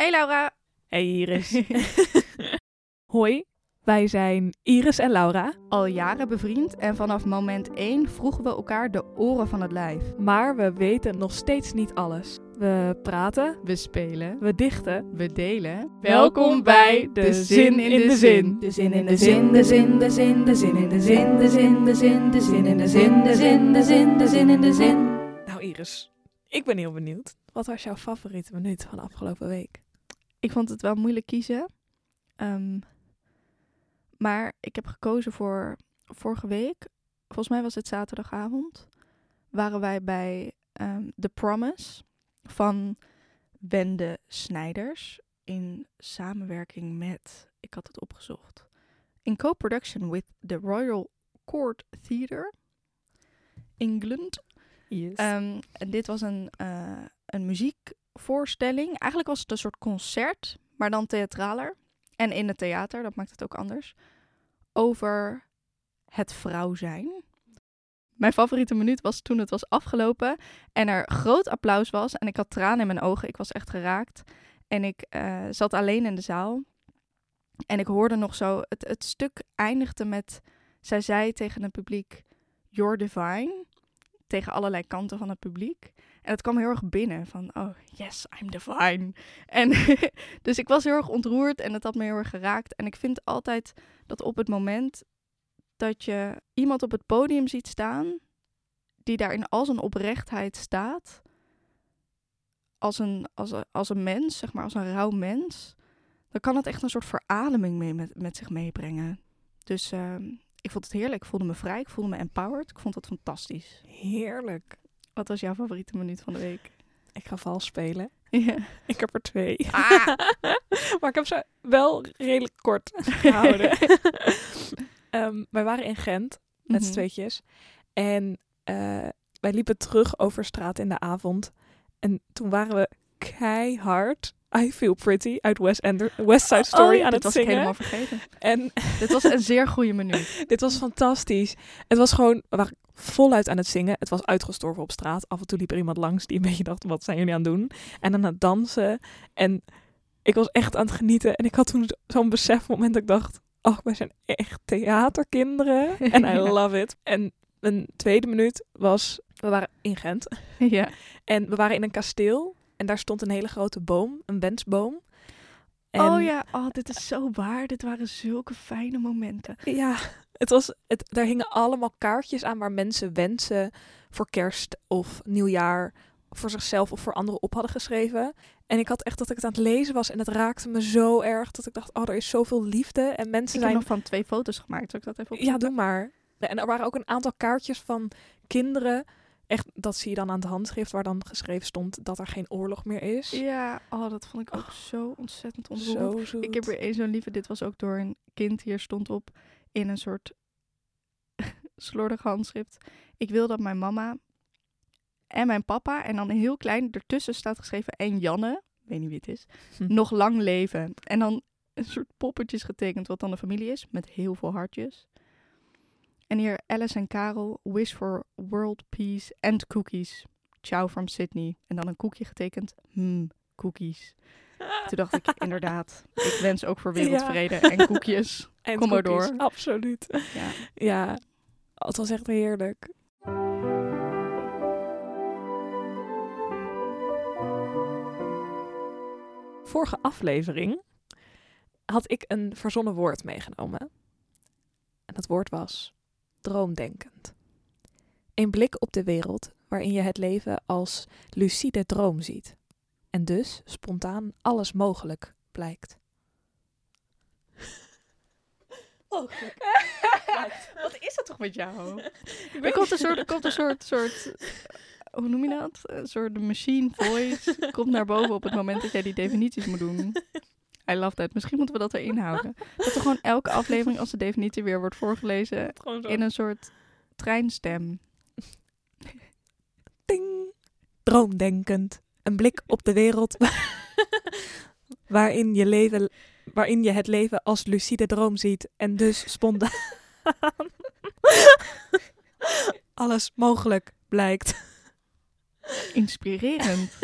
Hey Laura. Hey Iris. Hoi, wij zijn Iris en Laura. Al jaren bevriend en vanaf moment 1 vroegen we elkaar de oren van het lijf. Maar we weten nog steeds niet alles. We praten, We spelen, we dichten. we delen. Welkom bij De Zin in de Zin. De zin in de zin, de zin, de zin, de zin in de zin, de zin, de zin, de zin in de zin, de zin, de zin, de zin in de zin. Nou Iris, ik ben heel benieuwd. Wat was jouw favoriete minuut van de afgelopen week? Ik vond het wel moeilijk kiezen. Ehm, maar ik heb gekozen voor vorige week. Volgens mij was het zaterdagavond. Waren wij bij ehm, The Promise van Wende Snijders. In samenwerking met, ik had het opgezocht. In co-production with the Royal Court Theatre. England. Yes. Ehm, en dit was een, eh, een muziekvoorstelling. Eigenlijk was het een soort concert, maar dan theatraler. En in het theater, dat maakt het ook anders. Over het vrouw zijn. Mijn favoriete minuut was toen het was afgelopen en er groot applaus was. En ik had tranen in mijn ogen. Ik was echt geraakt. En ik eh, zat alleen in de zaal. En ik hoorde nog zo, het, het stuk eindigde met, zij zei tegen het publiek, you're divine tegen allerlei kanten van het publiek. En het kwam heel erg binnen van, oh yes, I'm divine. En dus ik was heel erg ontroerd en het had me heel erg geraakt. En ik vind altijd dat op het moment dat je iemand op het podium ziet staan, die daar in al zijn oprechtheid staat, als een, als een, als een mens, zeg maar, als een rauw mens, dan kan het echt een soort verademing mee met, met zich meebrengen. Dus ehm, ik vond het heerlijk. Ik voelde me vrij. Ik voelde me empowered. Ik vond het fantastisch. Heerlijk. Wat was jouw favoriete minuut van de week? Ik ga vals spelen. Ja. Ik heb er twee. Ah. maar ik heb ze wel redelijk kort gehouden. Ehm, wij waren in Gent met z'n Mhm. tweetjes. En eh, wij liepen terug over straat in de avond. En toen waren we keihard I Feel Pretty uit West, Ender, West Side Story Oh, aan dit het was zingen. ik helemaal vergeten. En dit was een zeer goede minuut. dit was fantastisch. Het was gewoon, we waren voluit aan het zingen. Het was uitgestorven op straat. Af en toe liep er iemand langs die een beetje dacht, wat zijn jullie aan het doen? En aan het dansen. En ik was echt aan het genieten. En ik had toen zo'n besefmoment dat ik dacht, oh, wij zijn echt theaterkinderen. En I Ja. love it. En een tweede minuut was, we waren in Gent. ja. En we waren in een kasteel. En daar stond een hele grote boom, een wensboom. En Oh ja, oh, dit is zo waar. Dit waren zulke fijne momenten. Ja, het was, het, daar hingen allemaal kaartjes aan waar mensen wensen voor kerst of nieuwjaar voor zichzelf of voor anderen op hadden geschreven. En ik had echt dat ik het aan het lezen was en het raakte me zo erg dat ik dacht, oh, er is zoveel liefde en mensen Ik heb zijn... nog van twee foto's gemaakt. Zal ik dat even Ja, opzoeken? doe maar. En er waren ook een aantal kaartjes van kinderen. Echt, dat zie je dan aan het handschrift waar dan geschreven stond dat er geen oorlog meer is. Ja, oh, dat vond ik ook Oh. zo ontzettend ontroerend. Zo. Ik heb weer één zo'n lieve. Dit was ook door een kind. Hier stond op in een soort slordig handschrift. Ik wil dat mijn mama en mijn papa en dan heel klein ertussen staat geschreven en Janne, weet niet wie het is, Hm. nog lang leven. En dan een soort poppetjes getekend wat dan de familie is met heel veel hartjes. En hier Alice en Karel, wish for world peace and cookies. Ciao from Sydney. En dan een koekje getekend. Hmm, cookies. Toen dacht ik, inderdaad, ik wens ook voor wereldvrede en koekjes. En kom maar door. Absoluut. Ja. Ja, het was echt heerlijk. Vorige aflevering had ik een verzonnen woord meegenomen. En dat woord was droomdenkend. Een blik op de wereld waarin je het leven als lucide droom ziet. En dus spontaan alles mogelijk blijkt. Mogelijk. Wat is dat toch met jou? Er komt een soort, er komt een soort, soort, hoe noem je dat? Een soort machine voice komt naar boven op het moment dat jij die definities moet doen. I love that. Misschien moeten we dat erin houden. Dat er gewoon elke aflevering als de definitie weer wordt voorgelezen in een soort treinstem. Ding. Droomdenkend. Een blik op de wereld waarin je, leven, waarin je het leven als lucide droom ziet en dus spontaan alles mogelijk blijkt. Inspirerend.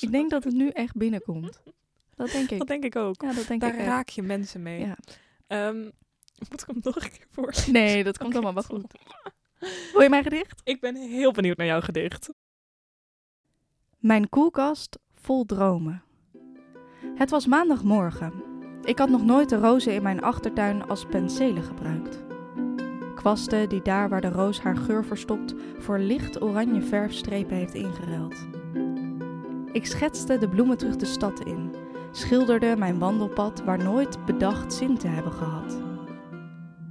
Ik denk dat het nu echt binnenkomt. Dat denk ik. Dat denk ik ook. ja, dat denk Daar ik. raak je mensen mee. Ja. Ehm, moet ik hem nog een keer voor? Nee, dat komt allemaal wel goed. Wil je mijn gedicht? Ik ben heel benieuwd naar jouw gedicht. Mijn koelkast vol dromen. Het was maandagmorgen. Ik had nog nooit de rozen in mijn achtertuin als penselen gebruikt. Kwasten die daar waar de roos haar geur verstopt voor licht oranje verfstrepen heeft ingeruild. Ik schetste de bloemen terug de stad in, schilderde mijn wandelpad waar nooit bedacht zin te hebben gehad.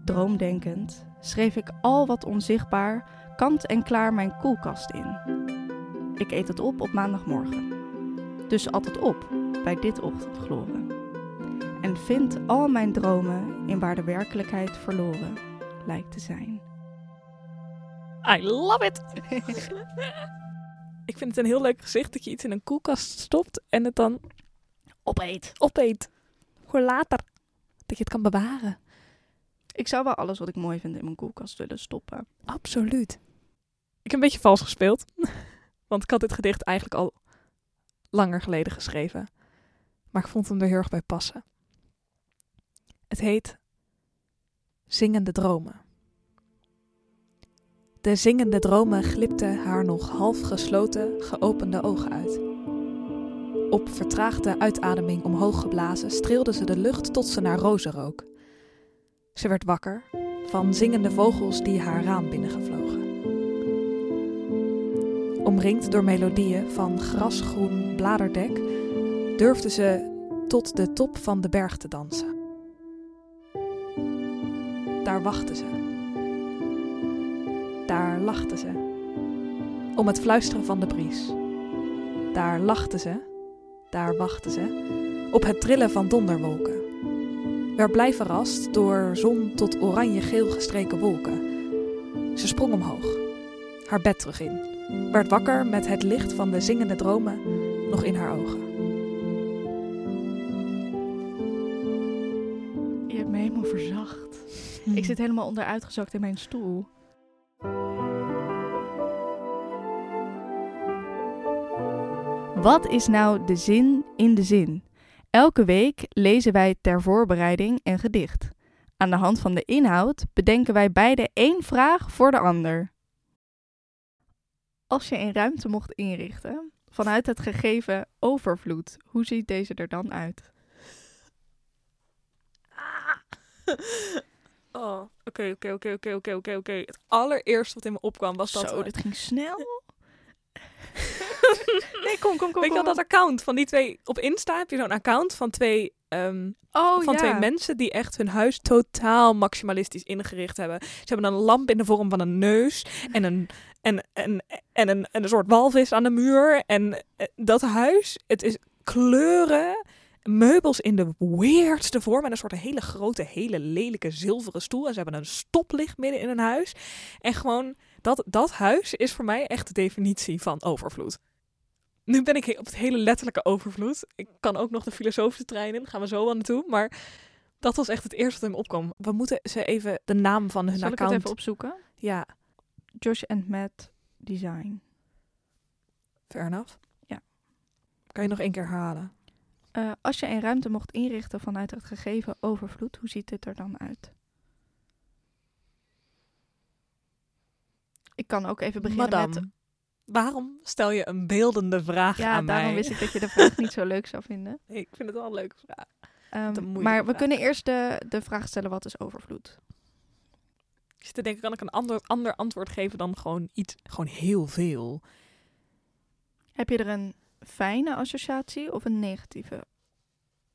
Droomdenkend schreef ik al wat onzichtbaar kant en klaar mijn koelkast in. Ik eet het op op maandagmorgen. Dus at het op bij dit ochtendgloren. En vind al mijn dromen in waar de werkelijkheid verloren lijkt te zijn. I love it! ik vind het een heel leuk gezicht dat je iets in een koelkast stopt en het dan Opeet. opeet. Voor later. Dat je het kan bewaren. Ik zou wel alles wat ik mooi vind in mijn koelkast willen stoppen. Absoluut. Ik heb een beetje vals gespeeld. Want ik had dit gedicht eigenlijk al langer geleden geschreven. Maar ik vond hem er heel erg bij passen. Het heet Zingende Dromen. De zingende dromen glipten haar nog half gesloten, geopende ogen uit. Op vertraagde uitademing omhoog geblazen streelde ze de lucht tot ze naar rozen rook. Ze werd wakker van zingende vogels die haar raam binnengevlogen. Omringd door melodieën van grasgroen bladerdek, durfde ze tot de top van de berg te dansen. Daar wachtte ze. Daar lachte ze. Om het fluisteren van de bries. Daar lachte ze. Daar wachtte ze. Op het trillen van donderwolken. Werd blij verrast door zon tot oranje-geel gestreken wolken. Ze sprong omhoog, haar bed terug in, werd wakker met het licht van de zingende dromen nog in haar ogen. Je hebt me helemaal verzacht. Ik zit helemaal onderuitgezakt in mijn stoel. Wat is nou de zin in de zin? Elke week lezen wij ter voorbereiding een gedicht. Aan de hand van de inhoud bedenken wij beide één vraag voor de ander. Als je een ruimte mocht inrichten vanuit het gegeven overvloed, hoe ziet deze er dan uit? Oh, oké, oké, oké, oké, oké, oké, oké. Het allereerste wat in me opkwam was dat... Zo, dit ging snel. nee, kom, kom, kom. Weet je wel dat account van die twee... Op Insta heb je zo'n account van twee... ehm, Oh, van ja. twee mensen die echt hun huis totaal maximalistisch ingericht hebben. Ze hebben een lamp in de vorm van een neus en een, en, en, en een, en een soort walvis aan de muur. En eh, dat huis, het is kleuren, meubels in de weirdste vorm en een soort hele grote, hele lelijke zilveren stoel. En ze hebben een stoplicht midden in hun huis. En gewoon, dat, dat huis is voor mij echt de definitie van overvloed. Nu ben ik op het hele letterlijke overvloed. Ik kan ook nog de filosofische trein in. Gaan we zo wel naartoe. Maar dat was echt het eerste wat in me opkwam. We moeten ze even de naam van hun Zal ik account... het even opzoeken? Ja, Josh and Matt Design. fair enough. Ja. Kan je nog één keer herhalen? Eh, als je een ruimte mocht inrichten vanuit het gegeven overvloed, hoe ziet dit er dan uit? Ik kan ook even beginnen Madame, met... waarom stel je een beeldende vraag Ja, aan daarom mij? wist ik dat je de vraag niet zo leuk zou vinden. Nee, ik vind het wel een leuke vraag. Ehm, maar we vraag. kunnen eerst de, de vraag stellen, wat is overvloed? Ik zit te denken, kan ik een ander, ander antwoord geven dan gewoon iets, gewoon heel veel? Heb je er een fijne associatie of een negatieve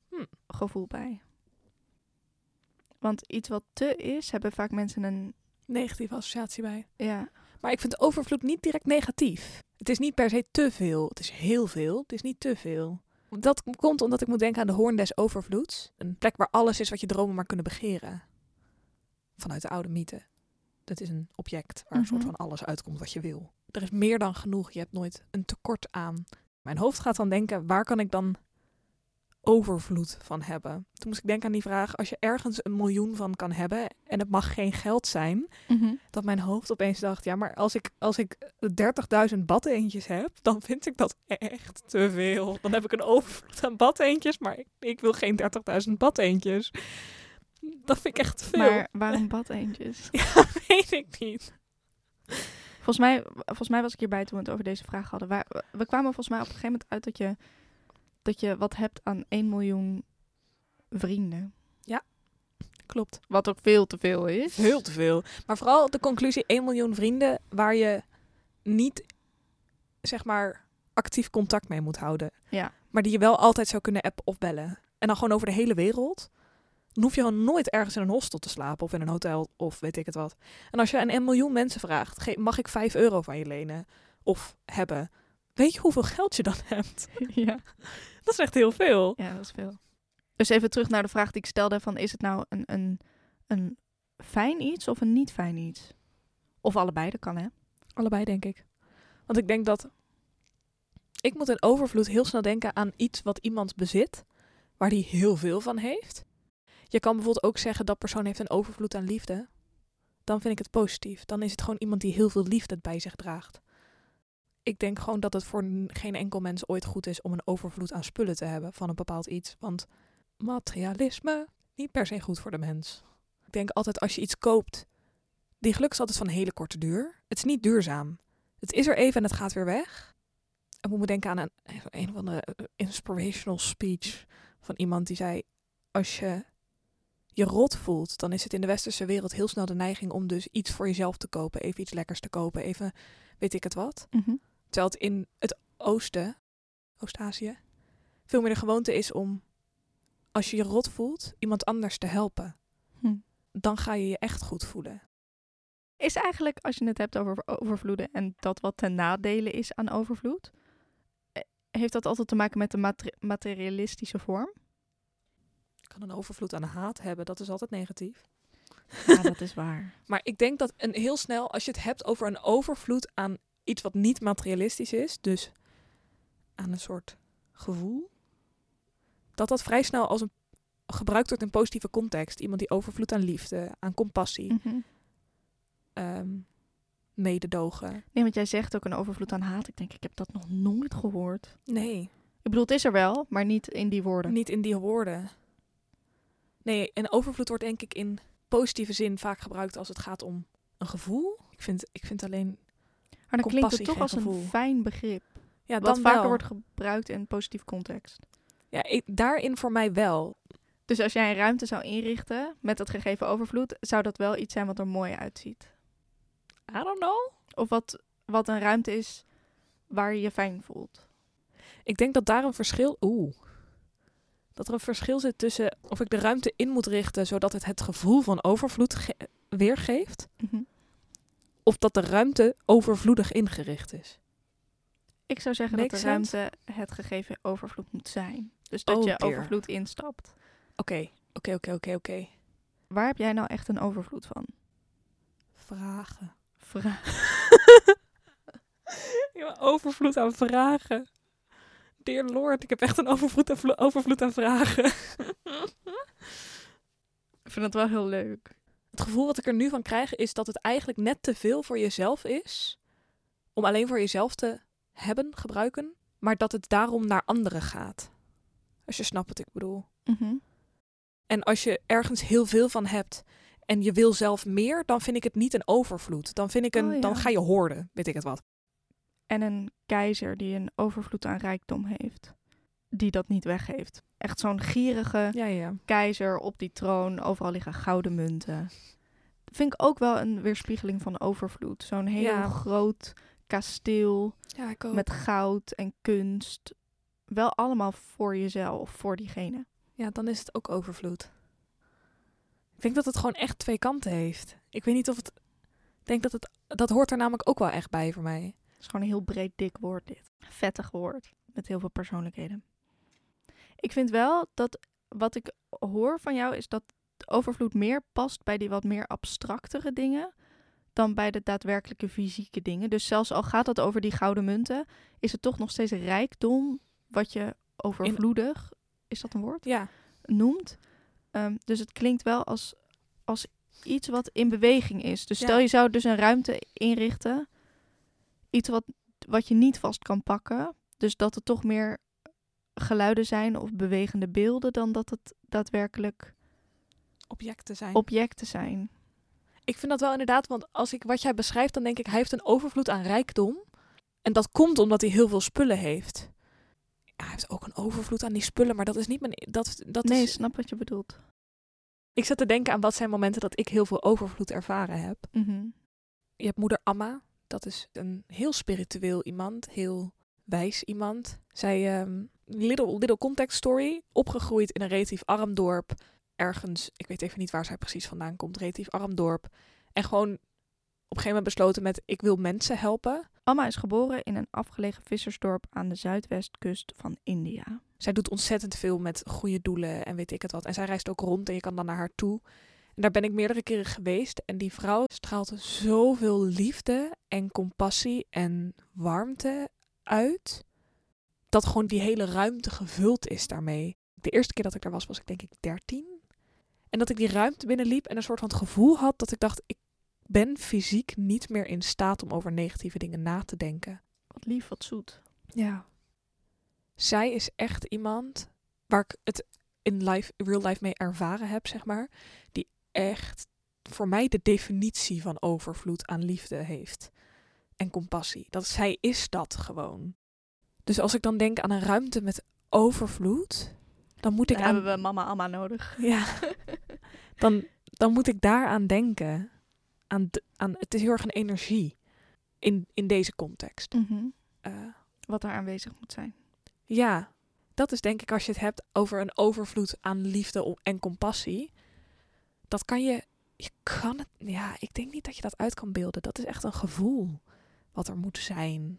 Hm. gevoel bij? Want iets wat te is, hebben vaak mensen een... Negatieve associatie bij. Ja, Maar ik vind overvloed niet direct negatief. Het is niet per se te veel. Het is heel veel. Het is niet te veel. Dat komt omdat ik moet denken aan de hoorn des overvloeds. Een plek waar alles is wat je dromen maar kunnen begeren. Vanuit de oude mythe. Dat is een object waar een soort Mhm. van alles uitkomt wat je wil. Er is meer dan genoeg. Je hebt nooit een tekort aan. Mijn hoofd gaat dan denken, waar kan ik dan overvloed van hebben. Toen moest ik denken aan die vraag, als je ergens een miljoen van kan hebben en het mag geen geld zijn, Mhm. dat mijn hoofd opeens dacht, ja, maar als ik, als ik 30.000 badeentjes heb, dan vind ik dat echt te veel. Dan heb ik een overvloed aan badeentjes, maar ik, ik wil geen 30.000 badeentjes. Dat vind ik echt te veel. Maar waarom badeentjes? Ja, weet ik niet. Volgens mij, volgens mij was ik hierbij toen we het over deze vraag hadden. Waar- we kwamen volgens mij op een gegeven moment uit dat je, dat je wat hebt aan 1 miljoen vrienden. Klopt. Wat ook veel te veel is. Heel te veel. Maar vooral de conclusie 1 miljoen vrienden waar je niet, zeg maar, actief contact mee moet houden. Ja. Maar die je wel altijd zou kunnen appen of bellen. En dan gewoon over de hele wereld. Dan hoef je gewoon nooit ergens in een hostel te slapen of in een hotel of weet ik het wat. En als je aan een miljoen mensen vraagt, mag ik 5 euro van je lenen of hebben? Weet je hoeveel geld je dan hebt? ja. Dat is echt heel veel. ja, dat is veel. Dus even terug naar de vraag die ik stelde: van, is het nou een, een, een fijn iets of een niet fijn iets? Of allebei, dat kan hè? Allebei, denk ik. Want ik denk dat. Ik moet in overvloed heel snel denken aan iets wat iemand bezit, waar die heel veel van heeft. Je kan bijvoorbeeld ook zeggen dat persoon heeft een overvloed aan liefde. Dan vind ik het positief. Dan is het gewoon iemand die heel veel liefde bij zich draagt. Ik denk gewoon dat het voor geen enkel mens ooit goed is om een overvloed aan spullen te hebben van een bepaald iets. Want materialisme, niet per se goed voor de mens. Ik denk altijd als je iets koopt, die geluk altijd van hele korte duur. Het is niet duurzaam. Het is er even en het gaat weer weg. Ik moet me denken aan een, een of andere eh, inspirational speech van iemand die zei: Als je je rot voelt, dan is het in de westerse wereld heel snel de neiging om dus iets voor jezelf te kopen, even iets lekkers te kopen, even weet ik het wat. Terwijl het in het oosten, Oost-Azië, veel meer de gewoonte is om, als je je rot voelt, iemand anders te helpen. Hm. Dan ga je je echt goed voelen. Is eigenlijk, als je het hebt over overvloeden en dat wat ten nadele is aan overvloed, eh, heeft dat altijd te maken met de mate- materialistische vorm? Je kan een overvloed aan haat hebben, dat is altijd negatief. Ja, dat is waar. Maar ik denk dat een heel snel, als je het hebt over een overvloed aan iets wat niet materialistisch is, dus aan een soort gevoel, dat dat vrij snel als een gebruikt wordt in positieve context. Iemand die overvloed aan liefde, aan compassie, Mhm. ehm, mededogen. Nee, want jij zegt ook een overvloed aan haat. Ik denk, ik heb dat nog nooit gehoord. Nee, Ik bedoel, het is er wel, maar niet in die woorden. niet in die woorden. Nee, en overvloed wordt denk ik in positieve zin vaak gebruikt als het gaat om een gevoel. Ik vind, ik vind alleen, maar dan klinkt het toch als gevoel. een fijn begrip. ja, wat vaker wel. wordt gebruikt in positief context. Ja, ik, daarin voor mij wel. Dus als jij een ruimte zou inrichten met het gegeven overvloed, zou dat wel iets zijn wat er mooi uitziet. I don't know. Of wat, wat een ruimte is waar je je fijn voelt. Ik denk dat daar een verschil. Oeh. Dat er een verschil zit tussen of ik de ruimte in moet richten zodat het het gevoel van overvloed ge- weergeeft, Mhm. Of dat de ruimte overvloedig ingericht is. Ik zou zeggen Make dat de sense? ruimte het gegeven overvloed moet zijn. Dus dat Oh je dear. overvloed instapt. Oké, oké, oké, oké, oké. Waar heb jij nou echt een overvloed van? Vragen. Vraag. Ja, overvloed aan vragen. Dear Lord, ik heb echt een overvloed aan, vlo- overvloed aan vragen. Ik vind het wel heel leuk. Het gevoel wat ik er nu van krijg is dat het eigenlijk net te veel voor jezelf is. Om alleen voor jezelf te hebben, gebruiken. Maar dat het daarom naar anderen gaat. Als je snapt wat ik bedoel. Mhm. En als je ergens heel veel van hebt en je wil zelf meer, dan vind ik het niet een overvloed. Dan vind ik een, Oh, ja. dan ga je hoorden, weet ik het wat. En een keizer die een overvloed aan rijkdom heeft. Die dat niet weggeeft. Echt zo'n gierige Ja, ja. keizer op die troon. Overal liggen gouden munten. Vind ik ook wel een weerspiegeling van overvloed. Zo'n heel Ja. groot kasteel Ja, ik ook. met goud en kunst. Wel allemaal voor jezelf, voor diegene. Ja, dan is het ook overvloed. Ik denk dat het gewoon echt twee kanten heeft. Ik weet niet of het. Ik denk dat het. Dat hoort er namelijk ook wel echt bij voor mij. Het is gewoon een heel breed, dik woord dit. Vettig woord. Met heel veel persoonlijkheden. Ik vind wel dat wat ik hoor van jou is dat overvloed meer past bij die wat meer abstractere dingen dan bij de daadwerkelijke fysieke dingen. Dus zelfs al gaat het over die gouden munten, is het toch nog steeds rijkdom wat je overvloedig is dat een woord? Ja. Noemt. Ehm, dus het klinkt wel als, als iets wat in beweging is. Dus Ja. stel je zou dus een ruimte inrichten. Iets wat, wat je niet vast kan pakken. Dus dat het toch meer geluiden zijn of bewegende beelden dan dat het daadwerkelijk Objecten zijn. objecten zijn. Ik vind dat wel inderdaad, want als ik wat jij beschrijft, dan denk ik, hij heeft een overvloed aan rijkdom. En dat komt omdat hij heel veel spullen heeft. Ja, hij heeft ook een overvloed aan die spullen, maar dat is niet mijn. Dat, dat nee, is, snap wat je bedoelt. ik zat te denken aan wat zijn momenten dat ik heel veel overvloed ervaren heb. Mhm. Je hebt moeder Amma, dat is een heel spiritueel iemand, heel wijs iemand. Zij, ehm, little, little context story, opgegroeid in een relatief arm dorp. Ergens, ik weet even niet waar zij precies vandaan komt, relatief arm dorp. En gewoon op een gegeven moment besloten met, ik wil mensen helpen. Amma is geboren in een afgelegen vissersdorp aan de zuidwestkust van India. Zij doet ontzettend veel met goede doelen en weet ik het wat. En zij reist ook rond en je kan dan naar haar toe. En daar ben ik meerdere keren geweest. En die vrouw straalt zoveel liefde en compassie en warmte uit. Dat gewoon die hele ruimte gevuld is daarmee. De eerste keer dat ik daar was, was ik denk ik 13. En dat ik die ruimte binnenliep en een soort van het gevoel had dat ik dacht, ik ben fysiek niet meer in staat om over negatieve dingen na te denken. Wat lief, wat zoet. Ja. Zij is echt iemand waar ik het in life, real life mee ervaren heb, zeg maar. Die echt voor mij de definitie van overvloed aan liefde heeft. En compassie. Dat zij is dat gewoon. Dus als ik dan denk aan een ruimte met overvloed, dan moet ik Dan aan. hebben we mama Amma nodig. Ja. Dan, dan moet ik daaraan denken. Aan, aan, het is heel erg een energie in, in deze context. Mhm. Eh, Wat daar aanwezig moet zijn. Ja, dat is denk ik als je het hebt over een overvloed aan liefde en compassie. Dat kan je, je kan het, ja, ik denk niet dat je dat uit kan beelden. Dat is echt een gevoel wat er moet zijn.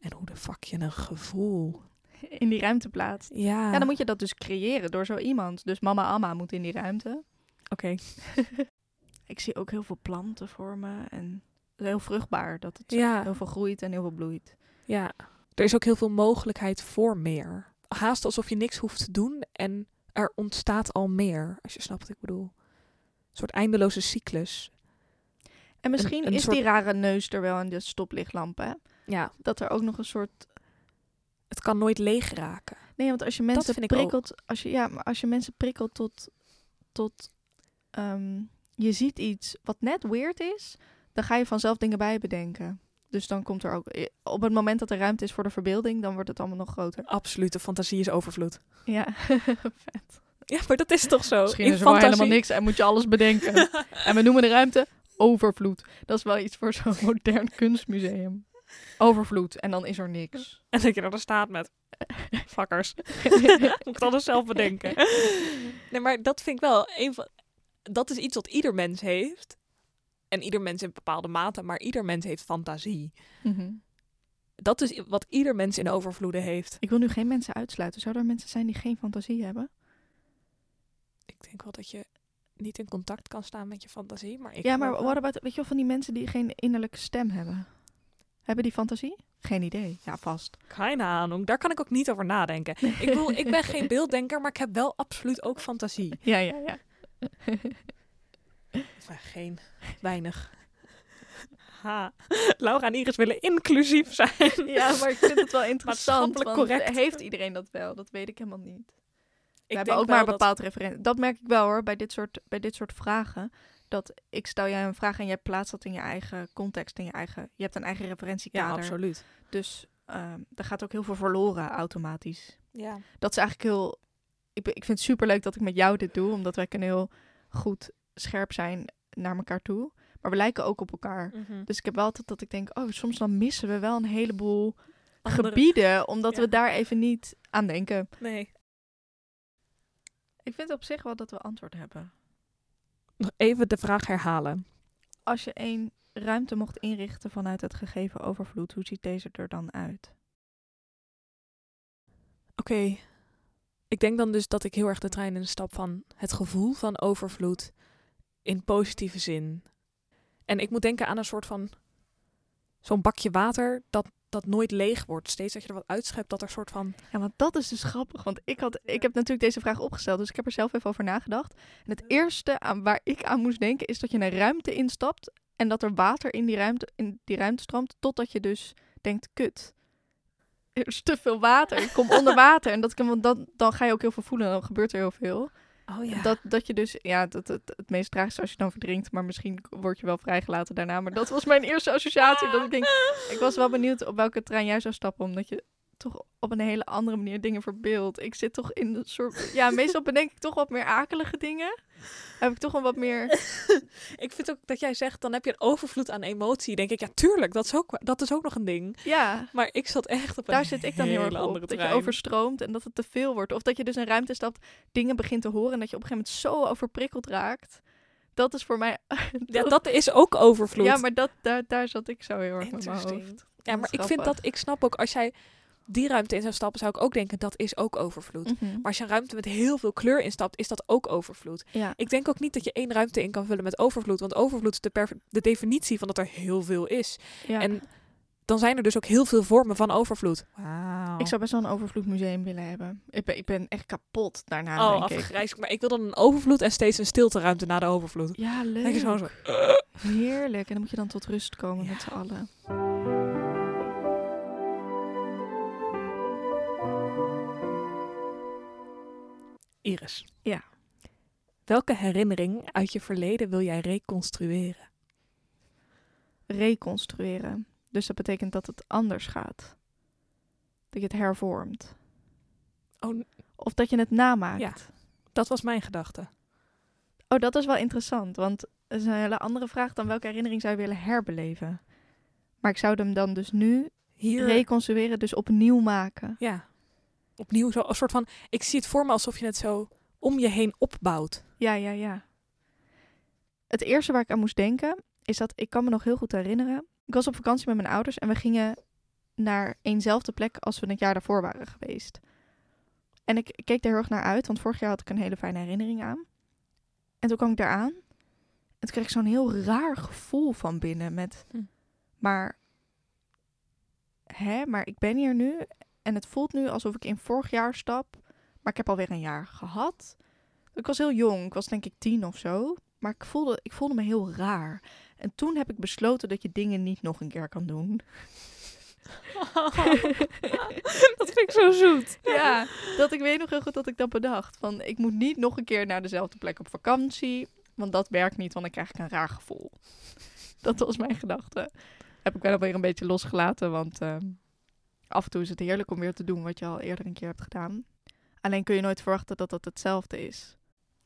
En hoe de fuck je een gevoel. In die ruimte plaatst. Ja, Ja, dan moet je dat dus creëren door zo iemand. Dus mama Amma moet in die ruimte. oké. Ik zie ook heel veel planten voor me. En heel vruchtbaar. Dat het Ja, heel veel groeit en heel veel bloeit. ja. Er is ook heel veel mogelijkheid voor meer. Haast alsof je niks hoeft te doen en er ontstaat al meer. Als je snapt wat ik bedoel. Een soort eindeloze cyclus. En misschien een is soort- die rare neus er wel in de stoplichtlampen. Ja, Dat er ook nog een soort het kan nooit leeg raken. Nee, want als je mensen prikkelt, als je, ja, maar als je mensen prikkelt tot, tot ehm, je ziet iets wat net weird is, dan ga je vanzelf dingen bij bedenken. Dus dan komt er ook, eh, op het moment dat er ruimte is voor de verbeelding, dan wordt het allemaal nog groter. Absolute fantasie is overvloed. Ja, vet. Ja, maar dat is toch zo? Misschien In is er wel fantasie- helemaal niks en moet je alles bedenken. en we noemen de ruimte overvloed. Dat is wel iets voor zo'n modern kunstmuseum. Overvloed en dan is er niks. En dat je er dan staat met fuckers. Moet ik alles zelf bedenken. Nee, maar dat vind ik wel een van. Dat is iets wat ieder mens heeft. En ieder mens in bepaalde mate, maar ieder mens heeft fantasie. Mhm. Dat is wat ieder mens in overvloeden heeft. Ik wil nu geen mensen uitsluiten. Zouden er mensen zijn die geen fantasie hebben? Ik denk wel dat je niet in contact kan staan met je fantasie, maar ik ja, maar about, weet je wel, van die mensen die geen innerlijke stem hebben? Hebben die fantasie? Geen idee. Ja, vast. Keine ahnung. Daar kan ik ook niet over nadenken. Ik bedoel, ik ben geen beelddenker, maar ik heb wel absoluut ook fantasie. Ja, ja, ja. Maar geen, weinig. Ha. Laura en Iris willen inclusief zijn. ja, maar ik vind het wel interessant. Want correct. Heeft iedereen dat wel? Dat weet ik helemaal niet. We Ik hebben denk ook maar een dat- bepaald referentie. Dat merk ik wel hoor, bij dit, soort, bij dit soort vragen. Dat ik stel jij een vraag en jij plaatst dat in je eigen context. In je, eigen, je hebt een eigen Ja, referentiekader. absoluut. Dus ehm er gaat ook heel veel verloren automatisch. Ja. dat is eigenlijk heel. Ik, ik vind het super leuk dat ik met jou dit doe, omdat wij kunnen heel goed scherp zijn naar elkaar toe. Maar we lijken ook op elkaar. Dus ik heb wel altijd dat ik denk, oh, soms dan missen we wel een heleboel Andere- gebieden, omdat Ja. we daar even niet aan denken. Nee. Ik vind op zich wel dat we antwoord hebben. Nog even de vraag herhalen. Als je een ruimte mocht inrichten vanuit het gegeven overvloed, hoe ziet deze er dan uit? Oké. Ik denk dan dus dat ik heel erg de trein in stap van het gevoel van overvloed in positieve zin. En ik moet denken aan een soort van zo'n bakje water dat, dat nooit leeg wordt. Steeds dat je er wat uitschept, dat er soort van... Ja, want dat is dus grappig. Want ik, had, ik heb natuurlijk deze vraag opgesteld, dus ik heb er zelf even over nagedacht. En het eerste aan, waar ik aan moest denken is dat je een ruimte instapt en dat er water in die ruimte, in die ruimte stroomt, totdat je dus denkt, kut. Er is te veel water, ik kom onder water. En dat, kan- want dan, dan ga je ook heel veel voelen en dan gebeurt er heel veel. Oh Dat, dat je dus, ja, dat, het, het meest tragisch als je dan verdrinkt, maar misschien word je wel vrijgelaten daarna. Maar dat was mijn eerste associatie. Dat ik denk, ik was wel benieuwd op welke trein jij zou stappen, omdat je toch op een hele andere manier dingen verbeeldt. Ik zit toch in een soort, ja, meestal bedenk ik toch wat meer akelige dingen. Heb ik toch een wat meer, Ik vind ook dat jij zegt, dan heb je een overvloed aan emotie. Denk ik, ja, tuurlijk, dat is ook, dat is ook nog een ding. ja. Maar ik zat echt op een Daar zit ik dan heel erg op. andere Dat je overstroomt en dat het te veel wordt. Of dat je dus in ruimte stapt, dingen begint te horen en dat je op een gegeven moment zo overprikkeld raakt. Dat is voor mij... Ja, dat is ook overvloed. Ja, maar dat, daar, daar zat ik zo heel erg met mijn hoofd. Ja, maar ik vind dat, ik snap ook, als jij die ruimte in zou stappen, zou ik ook denken, dat is ook overvloed. Mhm. Maar als je een ruimte met heel veel kleur instapt, is dat ook overvloed. Ja. Ik denk ook niet dat je één ruimte in kan vullen met overvloed. Want overvloed is de, perf- de definitie van dat er heel veel is. ja. En dan zijn er dus ook heel veel vormen van overvloed. Wauw. Ik zou best wel een overvloedmuseum willen hebben. Ik ben, ik ben echt kapot daarna, Oh, denk ik. afgrijzelijk. Maar ik wil dan een overvloed en steeds een stilteruimte na de overvloed. Ja, leuk. zo, zo. Heerlijk. En dan moet je dan tot rust komen Ja. met z'n allen. Iris. Ja. Welke herinnering uit je verleden wil jij reconstrueren? Reconstrueren. Dus dat betekent dat het anders gaat. Dat je het hervormt. Oh, Of dat je het namaakt. Ja. dat was mijn gedachte. Oh, dat is wel interessant. Want dat is een hele andere vraag dan welke herinnering zou je willen herbeleven. Maar ik zou hem dan dus nu Hier, reconstrueren, dus opnieuw maken. ja, opnieuw zo, een soort van, ik zie het voor me alsof je het zo om je heen opbouwt. Ja, ja, ja. Het eerste waar ik aan moest denken is dat ik kan me nog heel goed herinneren. Ik was op vakantie met mijn ouders en we gingen naar eenzelfde plek als we het jaar daarvoor waren geweest. En ik keek er heel erg naar uit, want vorig jaar had ik een hele fijne herinnering aan. En toen kwam ik daar aan en toen kreeg ik zo'n heel raar gevoel van binnen met, Hm. maar, hè, maar ik ben hier nu en het voelt nu alsof ik in vorig jaar stap, maar ik heb alweer een jaar gehad. Ik was heel jong, ik was denk ik tien of zo. Maar ik voelde, ik voelde me heel raar. En toen heb ik besloten dat je dingen niet nog een keer kan doen. dat vind ik zo zoet. ja, dat ik weet nog heel goed dat ik dat bedacht. Van ik moet niet nog een keer naar dezelfde plek op vakantie. Want dat werkt niet, want dan krijg ik een raar gevoel. Dat was mijn gedachte. Heb ik wel weer een beetje losgelaten, want ehm, af en toe is het heerlijk om weer te doen wat je al eerder een keer hebt gedaan. Alleen kun je nooit verwachten dat dat hetzelfde is.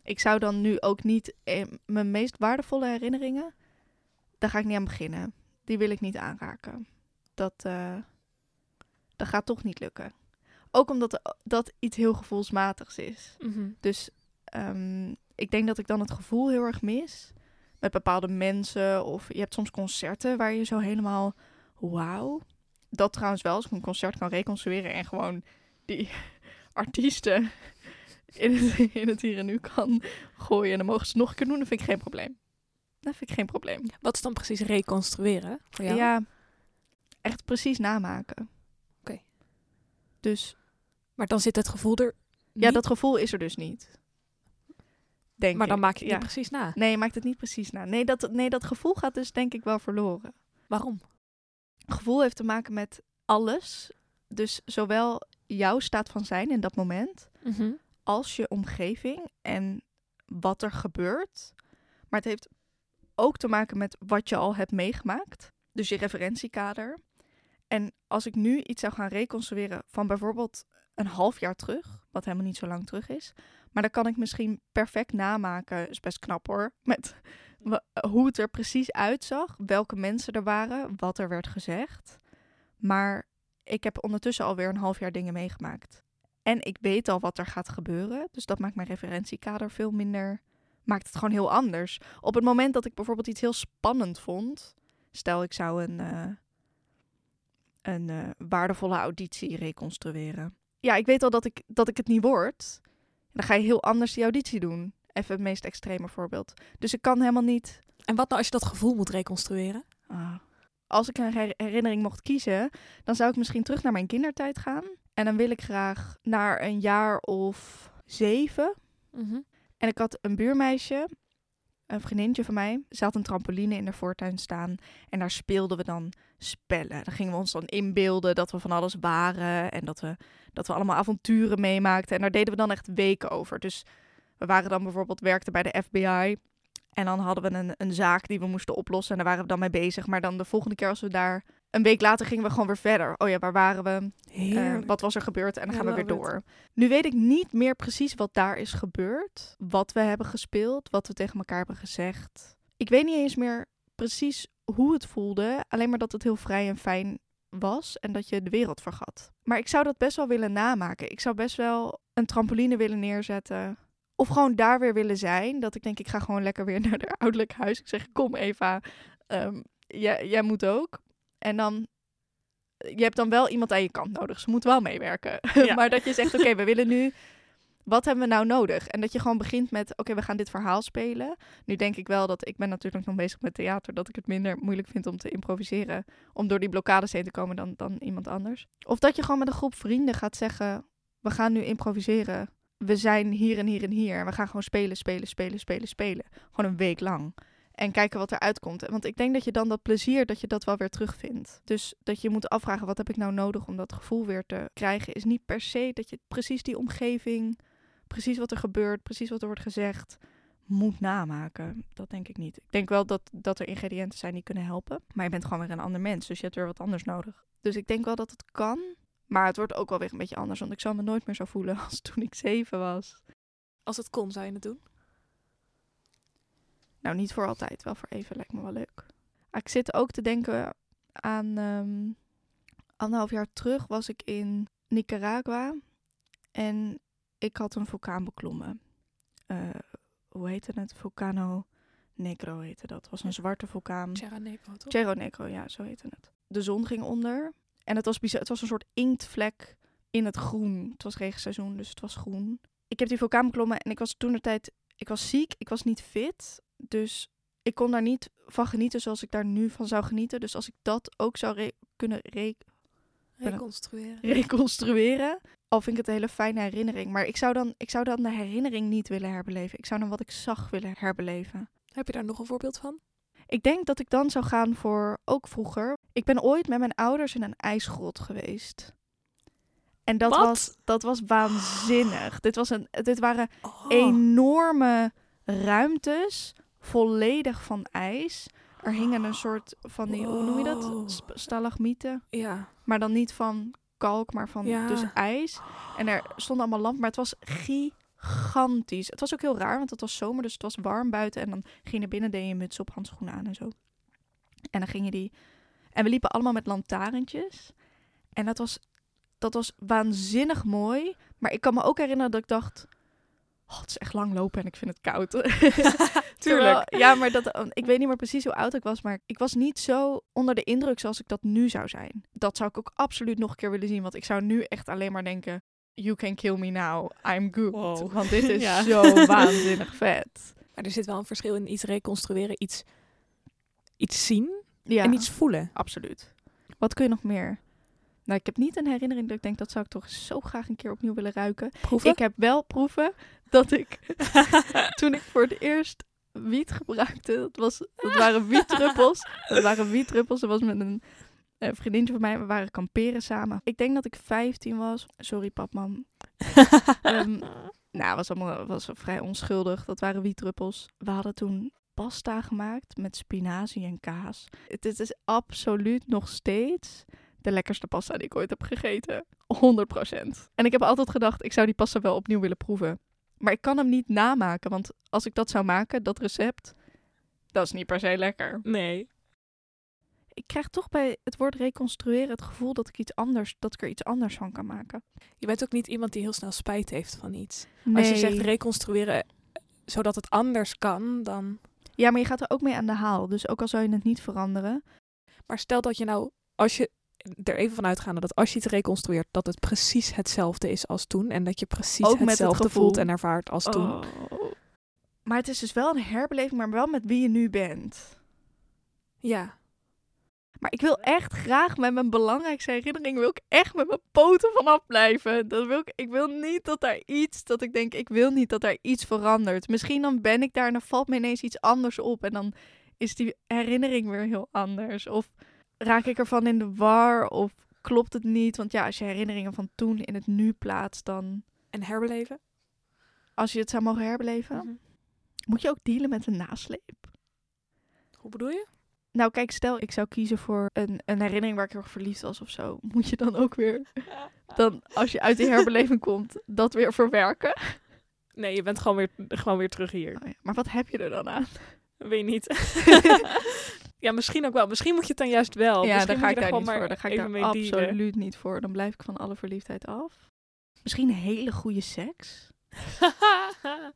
Ik zou dan nu ook niet eh, mijn meest waardevolle herinneringen, daar ga ik niet aan beginnen. Die wil ik niet aanraken. Dat, eh, dat gaat toch niet lukken. Ook omdat dat iets heel gevoelsmatigs is. Mhm. Dus ehm, ik denk dat ik dan het gevoel heel erg mis. Met bepaalde mensen. Of je hebt soms concerten waar je zo helemaal... Wauw. Dat trouwens wel, als ik een concert kan reconstrueren... en gewoon die artiesten in het, in het hier en nu kan gooien... en dan mogen ze het nog een keer doen, dat vind ik geen probleem. Dat vind ik geen probleem. Wat is dan precies reconstrueren voor jou? Ja, echt precies namaken. Oké. Dus Maar dan zit het gevoel er ja, dat gevoel is er dus niet. Denk maar dan ik. maak je het ja. niet precies na. Nee, je maakt het niet precies na. Nee dat, nee, dat gevoel gaat dus denk ik wel verloren. Waarom? Gevoel heeft te maken met alles. Dus zowel jouw staat van zijn in dat moment, Mhm. als je omgeving en wat er gebeurt. Maar het heeft ook te maken met wat je al hebt meegemaakt. Dus je referentiekader. En als ik nu iets zou gaan reconstrueren van bijvoorbeeld een half jaar terug, wat helemaal niet zo lang terug is. Maar dan kan ik misschien perfect namaken, is best knap hoor, met hoe het er precies uitzag, welke mensen er waren, wat er werd gezegd. Maar ik heb ondertussen alweer een half jaar dingen meegemaakt. En ik weet al wat er gaat gebeuren. Dus dat maakt mijn referentiekader veel minder. Maakt het gewoon heel anders. Op het moment dat ik bijvoorbeeld iets heel spannend vond. Stel, ik zou een, eh, een eh, waardevolle auditie reconstrueren. Ja, ik weet al dat ik, dat ik het niet word. Dan ga je heel anders die auditie doen. Even het meest extreme voorbeeld. Dus ik kan helemaal niet. En wat nou als je dat gevoel moet reconstrueren? Ah, als ik een her- herinnering mocht kiezen, dan zou ik misschien terug naar mijn kindertijd gaan. En dan wil ik graag naar een jaar of zeven. Mhm. En ik had een buurmeisje, een vriendinnetje van mij. Ze had een trampoline in de voortuin staan. En daar speelden we dan spellen. Dan gingen we ons dan inbeelden dat we van alles waren. En dat we, dat we allemaal avonturen meemaakten. En daar deden we dan echt weken over. Dus we waren dan bijvoorbeeld, werkten bij de FBI. En dan hadden we een, een zaak die we moesten oplossen. En daar waren we dan mee bezig. Maar dan de volgende keer als we daar... Een week later gingen we gewoon weer verder. Oh ja, waar waren we? Eh, wat was er gebeurd? En dan gaan we weer door. Nu weet ik niet meer precies wat daar is gebeurd. Wat we hebben gespeeld. Wat we tegen elkaar hebben gezegd. Ik weet niet eens meer precies hoe het voelde. Alleen maar dat het heel vrij en fijn was. En dat je de wereld vergat. Maar ik zou dat best wel willen namaken. Ik zou best wel een trampoline willen neerzetten. Of gewoon daar weer willen zijn. Dat ik denk, ik ga gewoon lekker weer naar haar ouderlijk huis. Ik zeg, kom Eva, ehm, jij, jij moet ook. En dan, je hebt dan wel iemand aan je kant nodig. Ze moet wel meewerken. Ja. maar dat je zegt, oké, we willen nu... Wat hebben we nou nodig? En dat je gewoon begint met, oké, we gaan dit verhaal spelen. Nu denk ik wel dat, ik ben natuurlijk nog bezig met theater, dat ik het minder moeilijk vind om te improviseren. Om door die blokkades heen te komen dan, dan iemand anders. Of dat je gewoon met een groep vrienden gaat zeggen, we gaan nu improviseren. We zijn hier en hier en hier. We gaan gewoon spelen, spelen, spelen, spelen, spelen. Gewoon een week lang. En kijken wat eruit komt. Want ik denk dat je dan dat plezier, dat je dat wel weer terugvindt. Dus dat je moet afvragen, wat heb ik nou nodig om dat gevoel weer te krijgen? Is niet per se dat je precies die omgeving, precies wat er gebeurt, precies wat er wordt gezegd, moet namaken. Dat denk ik niet. Ik denk wel dat, dat er ingrediënten zijn die kunnen helpen. Maar je bent gewoon weer een ander mens, dus je hebt weer wat anders nodig. Dus ik denk wel dat het kan. Maar het wordt ook wel weer een beetje anders. Want ik zal me nooit meer zo voelen als toen ik zeven was. Als het kon, zou je het doen? Nou, niet voor altijd. Wel voor even. Lijkt me wel leuk. Ah, Ik zit ook te denken aan... ehm, anderhalf jaar terug was ik in Nicaragua. En ik had een vulkaan beklommen. Eh, hoe heette het? Vulcano Negro heette dat. Het was een zwarte vulkaan. Cerro Negro, toch? Cerro Negro, ja, zo heette het. De zon ging onder. En het was, bizar, het was een soort inktvlek in het groen. Het was regenseizoen, dus het was groen. Ik heb die vulkaan beklommen en ik was toen de tijd... Ik was ziek, ik was niet fit. Dus ik kon daar niet van genieten zoals ik daar nu van zou genieten. Dus als ik dat ook zou re- kunnen re- Reconstrueren. reconstrueren... Al vind ik het een hele fijne herinnering. Maar ik zou, dan, ik zou dan de herinnering niet willen herbeleven. Ik zou dan wat ik zag willen herbeleven. Heb je daar nog een voorbeeld van? Ik denk dat ik dan zou gaan voor ook vroeger. Ik ben ooit met mijn ouders in een ijsgrot geweest. En dat, Wat? was, dat was waanzinnig. Dit, was een, dit waren Oh. enorme ruimtes, volledig van ijs. Er hingen een soort van die, hoe noem je dat? Stalagmieten. Ja. Maar dan niet van kalk, maar van Ja. dus ijs. En er stonden allemaal lampen, maar het was gigantisch. Het was ook heel raar, want het was zomer, dus het was warm buiten. En dan ging je naar binnen, deed je muts op, handschoenen aan en zo. En dan gingen die... En we liepen allemaal met lantaarntjes. En dat was, dat was waanzinnig mooi. Maar ik kan me ook herinneren dat ik dacht... Oh, het is echt lang lopen en ik vind het koud. Terwijl- ja, maar dat, ik weet niet meer precies hoe oud ik was. Maar ik was niet zo onder de indruk zoals ik dat nu zou zijn. Dat zou ik ook absoluut nog een keer willen zien. Want ik zou nu echt alleen maar denken... You can kill me now. I'm good. Wow. Want dit is Ja. zo waanzinnig vet. Maar er zit wel een verschil in iets reconstrueren, iets, iets zien Ja, en iets voelen. absoluut. Wat kun je nog meer? Nou, ik heb niet een herinnering dat ik denk... dat zou ik toch zo graag een keer opnieuw willen ruiken. Proeven? Ik heb wel proeven dat ik... toen ik voor het eerst wiet gebruikte... Dat, was, dat waren wietdruppels. Dat waren wietdruppels. Dat was met een eh, vriendinnetje van mij. We waren kamperen samen. Ik denk dat ik 15 was. Sorry, papman. Ehm, nou, was allemaal was vrij onschuldig. Dat waren wietdruppels. We hadden toen pasta gemaakt met spinazie en kaas. Het, het is absoluut nog steeds de lekkerste pasta die ik ooit heb gegeten. 100%. En ik heb altijd gedacht, ik zou die pasta wel opnieuw willen proeven. Maar ik kan hem niet namaken, want als ik dat zou maken, dat recept, dat is niet per se lekker. Nee. Ik krijg toch bij het woord reconstrueren het gevoel dat ik iets anders, dat ik er iets anders van kan maken. Je bent ook niet iemand die heel snel spijt heeft van iets. Nee. Als je zegt reconstrueren eh, zodat het anders kan, dan... Ja, maar je gaat er ook mee aan de haal. Dus ook al zou je het niet veranderen. Maar stel dat je nou, als je er even van uitgaande dat als je het reconstrueert, dat het precies hetzelfde is als toen. En dat je precies Ook met het hetzelfde voelt en ervaart als toen. Oh. Maar het is dus wel een herbeleving, maar wel met wie je nu bent. Ja. Maar ik wil echt graag met mijn belangrijkste herinnering, wil ik echt met mijn poten vanaf blijven. Dat wil ik, ik wil niet dat daar iets, dat ik denk, ik wil niet dat daar iets verandert. Misschien dan ben ik daar en dan valt me ineens iets anders op. En dan is die herinnering weer heel anders. Of raak ik ervan in de war, of klopt het niet. Want ja, als je herinneringen van toen in het nu plaatst, dan En herbeleven? als je het zou mogen herbeleven, Mhm. moet je ook dealen met een nasleep. Hoe bedoel je? Nou, kijk, stel ik zou kiezen voor een, een herinnering waar ik heel erg verliefd was of zo. Moet je dan ook weer, dan als je uit die herbeleving komt, dat weer verwerken? Nee, je bent gewoon weer, gewoon weer terug hier. Oh ja, Maar wat heb je er dan aan? Weet niet. ja, misschien ook wel. Misschien moet je het dan juist wel. ja, Misschien daar ga ik daar niet maar voor. Daar ga ik daar absoluut niet voor. Dan blijf ik van alle verliefdheid af. Misschien hele goede seks. Dat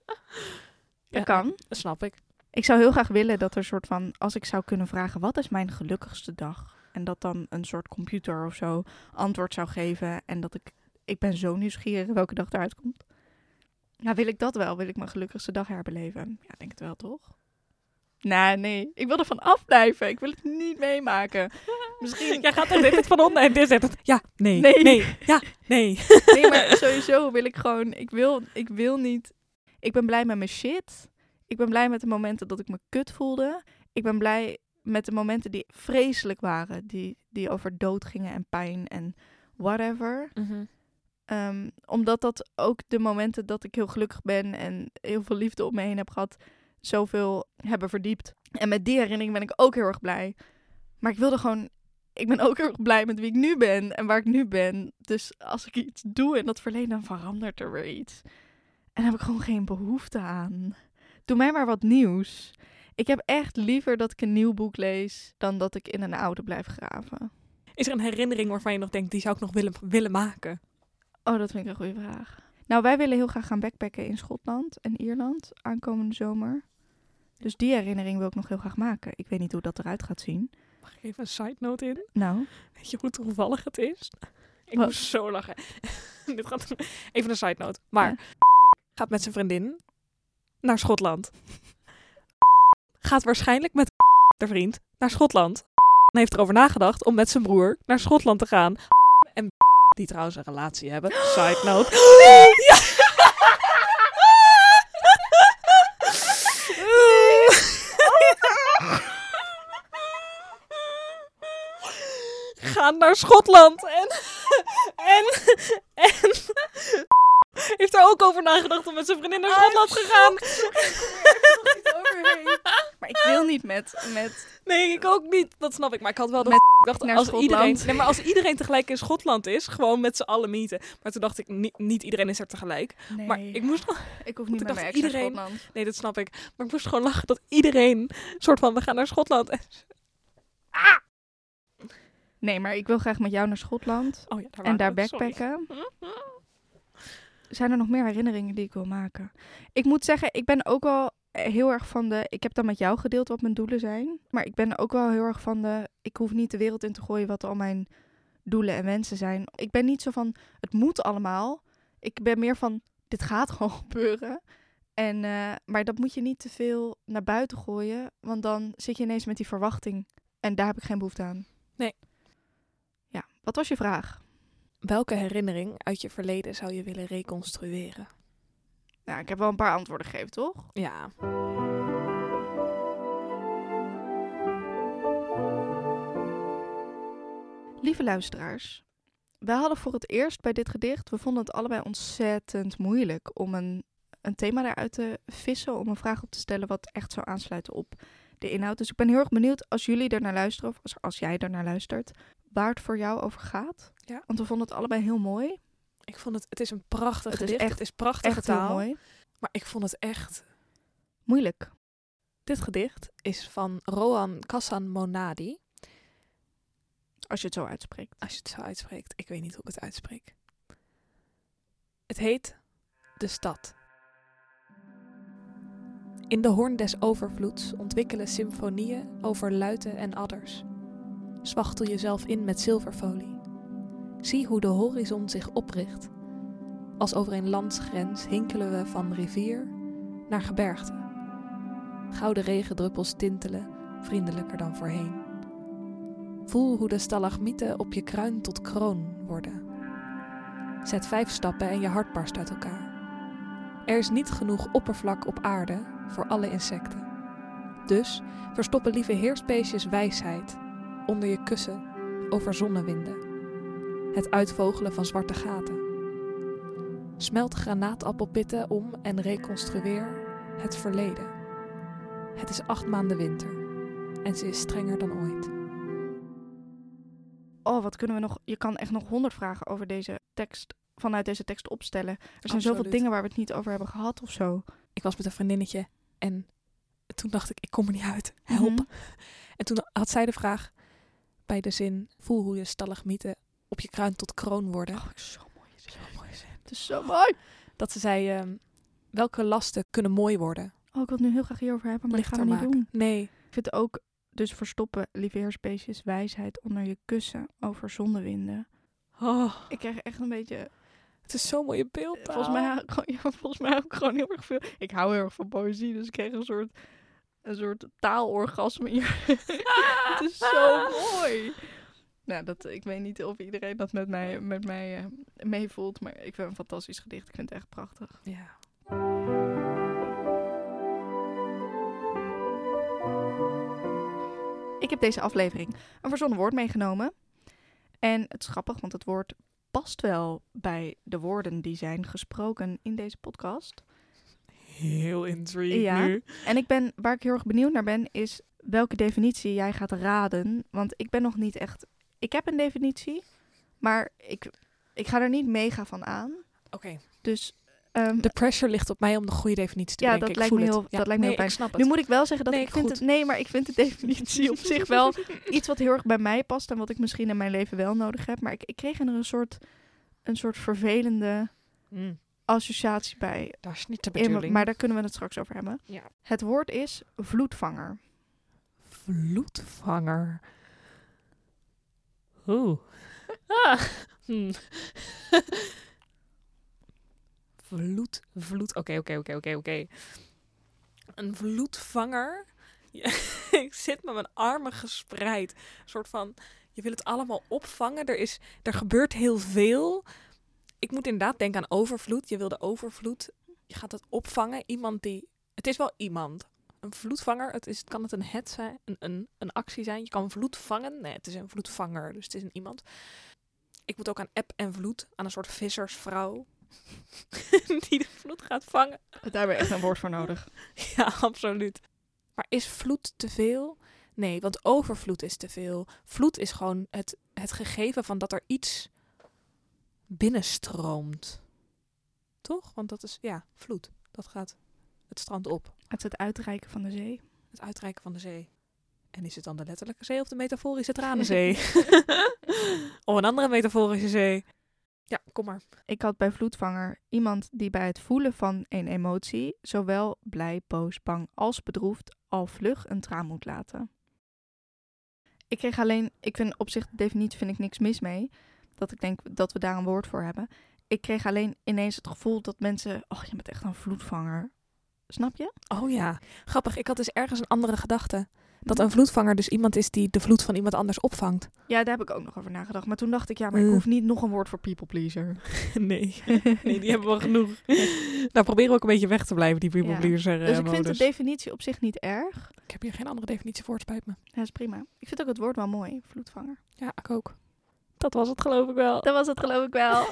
Ja, kan. Dat snap ik. Ik zou heel graag willen dat er een soort van, als ik zou kunnen vragen, wat is mijn gelukkigste dag? En dat dan een soort computer of zo antwoord zou geven. En dat ik, ik ben zo nieuwsgierig welke dag eruit komt. Nou, wil ik dat wel? Wil ik mijn gelukkigste dag herbeleven? Ja, denk het wel, toch? Nee, nee. Ik wil er van afblijven. Ik wil het niet meemaken. Misschien... Jij gaat er dit van onder en dit zegt het. Ja, nee, Nee. nee, ja, nee. Nee, maar sowieso wil ik gewoon... Ik wil, ik wil niet... Ik ben blij met mijn shit. Ik ben blij met de momenten dat ik me kut voelde. Ik ben blij met de momenten die vreselijk waren. Die, die over dood gingen en pijn en whatever. Mhm. Ehm, omdat dat ook de momenten dat ik heel gelukkig ben en heel veel liefde om me heen heb gehad, zoveel hebben verdiept. En met die herinnering ben ik ook heel erg blij. Maar ik wilde gewoon. Ik ben ook heel erg blij met wie ik nu ben en waar ik nu ben. Dus als ik iets doe in dat verleden, dan verandert er weer iets. En daar heb ik gewoon geen behoefte aan. Doe mij maar wat nieuws. Ik heb echt liever dat ik een nieuw boek lees dan dat ik in een oude blijf graven. Is er een herinnering waarvan je nog denkt, die zou ik nog willen, willen maken? Oh, dat vind ik een goede vraag. Nou, wij willen heel graag gaan backpacken in Schotland en Ierland aankomende zomer. Dus die herinnering wil ik nog heel graag maken. Ik weet niet hoe dat eruit gaat zien. Mag ik even een side note in? Nou, Weet je hoe toevallig het is? Ik Wat? moest zo lachen. Dit gaat even een side note. Maar Ja. gaat met zijn vriendin naar Schotland. Gaat waarschijnlijk met de vriend naar Schotland. En heeft erover nagedacht om met zijn broer naar Schotland te gaan. En die trouwens een relatie hebben. Side note. Gaan naar Schotland en, en, en heeft er ook over nagedacht om met zijn vriendin naar Schotland te gaan. Maar ik wil niet met, met Nee, ik ook niet. Dat snap ik. Maar ik had wel de Met ik dacht naar als Schotland. iedereen, nee, maar als iedereen tegelijk in Schotland is, gewoon met z'n allen mieten. Maar toen dacht ik niet, niet iedereen is er tegelijk. Nee, Maar ik moest ik hoef niet met dacht iedereen- naar Schotland. nee, dat snap ik. Maar ik moest gewoon lachen dat iedereen soort van we gaan naar Schotland. Nee, maar ik wil graag met jou naar Schotland Oh ja, daar en daar. Sorry. backpacken. Zijn er nog meer herinneringen die ik wil maken? Ik moet zeggen, ik ben ook wel heel erg van de... Ik heb dan met jou gedeeld wat mijn doelen zijn. Maar ik ben ook wel heel erg van de... Ik hoef niet de wereld in te gooien wat al mijn doelen en wensen zijn. Ik ben niet zo van, het moet allemaal. Ik ben meer van, dit gaat gewoon gebeuren. En, eh, maar dat moet je niet te veel naar buiten gooien. Want dan zit je ineens met die verwachting. En daar heb ik geen behoefte aan. Nee. Ja, wat was je vraag? Welke herinnering uit je verleden zou je willen reconstrueren? Nou, ik heb wel een paar antwoorden gegeven, toch? Ja. Lieve luisteraars, wij hadden voor het eerst bij dit gedicht, we vonden het allebei ontzettend moeilijk om een, een thema daaruit te vissen, om een vraag op te stellen wat echt zou aansluiten op de inhoud. Dus ik ben heel erg benieuwd als jullie er naar luisteren, of als, als jij er naar luistert, waar het voor jou over gaat. Ja. Want we vonden het allebei heel mooi. Ik vond het, het is een prachtig Het is gedicht. echt- het is prachtige Echt taal. heel mooi. Maar ik vond het echt Moeilijk. Dit gedicht is van Rohan Kassan Monadi. Als je het zo uitspreekt. Als je het zo uitspreekt. Ik weet niet hoe ik het uitspreek. Het heet De Stad. In de hoorn des overvloeds ontwikkelen symfonieën over luiten en adders. Zwachtel jezelf in met zilverfolie. Zie hoe de horizon zich opricht. Als over een landsgrens hinkelen we van rivier naar gebergte. Gouden regendruppels tintelen, vriendelijker dan voorheen. Voel hoe de stalagmieten op je kruin tot kroon worden. Zet vijf stappen en je hart barst uit elkaar. Er is niet genoeg oppervlak op aarde voor alle insecten. Dus verstoppen lieve heersbeestjes wijsheid onder je kussen over zonnewinden. Het uitvogelen van zwarte gaten. Smelt granaatappelpitten om en reconstrueer het verleden. Het is acht maanden winter en ze is strenger dan ooit. Oh, wat kunnen we nog... Je kan echt nog honderd vragen over deze tekst, vanuit deze tekst opstellen. Er zijn zoveel dingen waar we het niet over hebben gehad of zo. Ik was met een vriendinnetje en toen dacht ik, ik kom er niet uit. Help. Mhm. En toen had zij de vraag bij de zin, voel hoe je stalagmieten op je kruin tot kroon worden. Oh, zo mooi. Zo mooi zin. Het is zo mooi. Dat ze zei, ehm, welke lasten kunnen mooi worden? Oh, ik wil het nu heel graag hierover hebben, maar dat gaan Lichter niet maken. doen. Nee. Ik vind ook, dus verstoppen lieveheersbeestjes wijsheid onder je kussen over zonnewinden. Oh, Ik krijg echt een beetje... het is zo'n mooie beeld. Volgens mij, ja, volgens mij ik gewoon heel erg veel... Ik hou heel erg van poëzie, dus ik krijg een soort, een soort taalorgasme hier. het is zo mooi. Nou, dat, ik weet niet of iedereen dat met mij, met mij eh, meevoelt, maar ik vind het een fantastisch gedicht. Ik vind het echt prachtig. Ja. Ik heb deze aflevering een verzonnen woord meegenomen. En het is grappig, want het woord past wel bij de woorden die zijn gesproken in deze podcast. Heel intrigued Ja. nu. En ik ben, waar ik heel erg benieuwd naar ben, is welke definitie jij gaat raden. Want ik ben nog niet echt... Ik heb een definitie, maar ik, ik ga er niet mega van aan. Oké. Dus ehm, De pressure ligt op mij om de goede definitie te Ja, bedenken. dat Ik lijkt me heel- het. dat lijkt me nee, heel nu moet ik wel zeggen dat Nee, ik vind goed. het... Nee, maar ik vind de definitie op zich wel iets wat heel erg bij mij past en wat ik misschien in mijn leven wel nodig heb. Maar ik, ik kreeg er een soort, een soort vervelende Mm, associatie bij. dat is niet de In me- bedoeling. maar daar kunnen we het straks over hebben. Ja. Het woord is vloedvanger. Vloedvanger. Oeh. Ah. Hmm. Vloed, vloed. Oké, oké, oké, oké, oké. Een vloedvanger. Ik zit met mijn armen gespreid. Een soort van, je wil het allemaal opvangen. Er, is, er gebeurt heel veel. Ik moet inderdaad denken aan overvloed. Je wil de overvloed. Je gaat het opvangen. Iemand die... Het is wel iemand een vloedvanger. Het is, kan het een het zijn, een, een, een actie zijn. Je kan vloed vangen. Nee, het is een vloedvanger, dus het is een iemand. Ik moet ook aan app en vloed, aan een soort vissersvrouw. die de vloed gaat vangen. Daar hebben we echt een woord voor nodig. Ja, absoluut. Maar is vloed te veel? Nee, want overvloed is te veel. Vloed is gewoon het, het gegeven van dat er iets binnenstroomt. Toch? Want dat is, ja, vloed. Dat gaat het strand op. Het is het uitreiken van de zee. Het uitreiken van de zee. En is het dan de letterlijke zee of de metaforische tranenzee? of een andere metaforische zee? Kom maar. Ik had bij vloedvanger iemand die bij het voelen van een emotie, zowel blij, boos, bang als bedroefd, al vlug een traan moet laten. Ik kreeg alleen, ik vind op zich de definitie vind ik niks mis mee, dat ik denk dat we daar een woord voor hebben. Ik kreeg alleen ineens het gevoel dat mensen, oh je bent echt een vloedvanger. Snap je? Oh ja. Grappig, ik had dus ergens een andere gedachte. Dat een vloedvanger dus iemand is die de vloed van iemand anders opvangt. Ja, daar heb ik ook nog over nagedacht. Maar toen dacht ik, ja, maar ik Eh. hoef niet nog een woord voor people pleaser. nee. nee, die hebben we genoeg. Daar proberen we ook een beetje weg te blijven, die people Ja. pleaser eh, Dus ik vind de definitie op zich niet erg. Ik heb hier geen andere definitie voor, het spijt me. Dat is prima. Ik vind ook het woord wel mooi, vloedvanger. Ja, ik ook. Dat was het geloof ik wel. Dat was het geloof ik wel.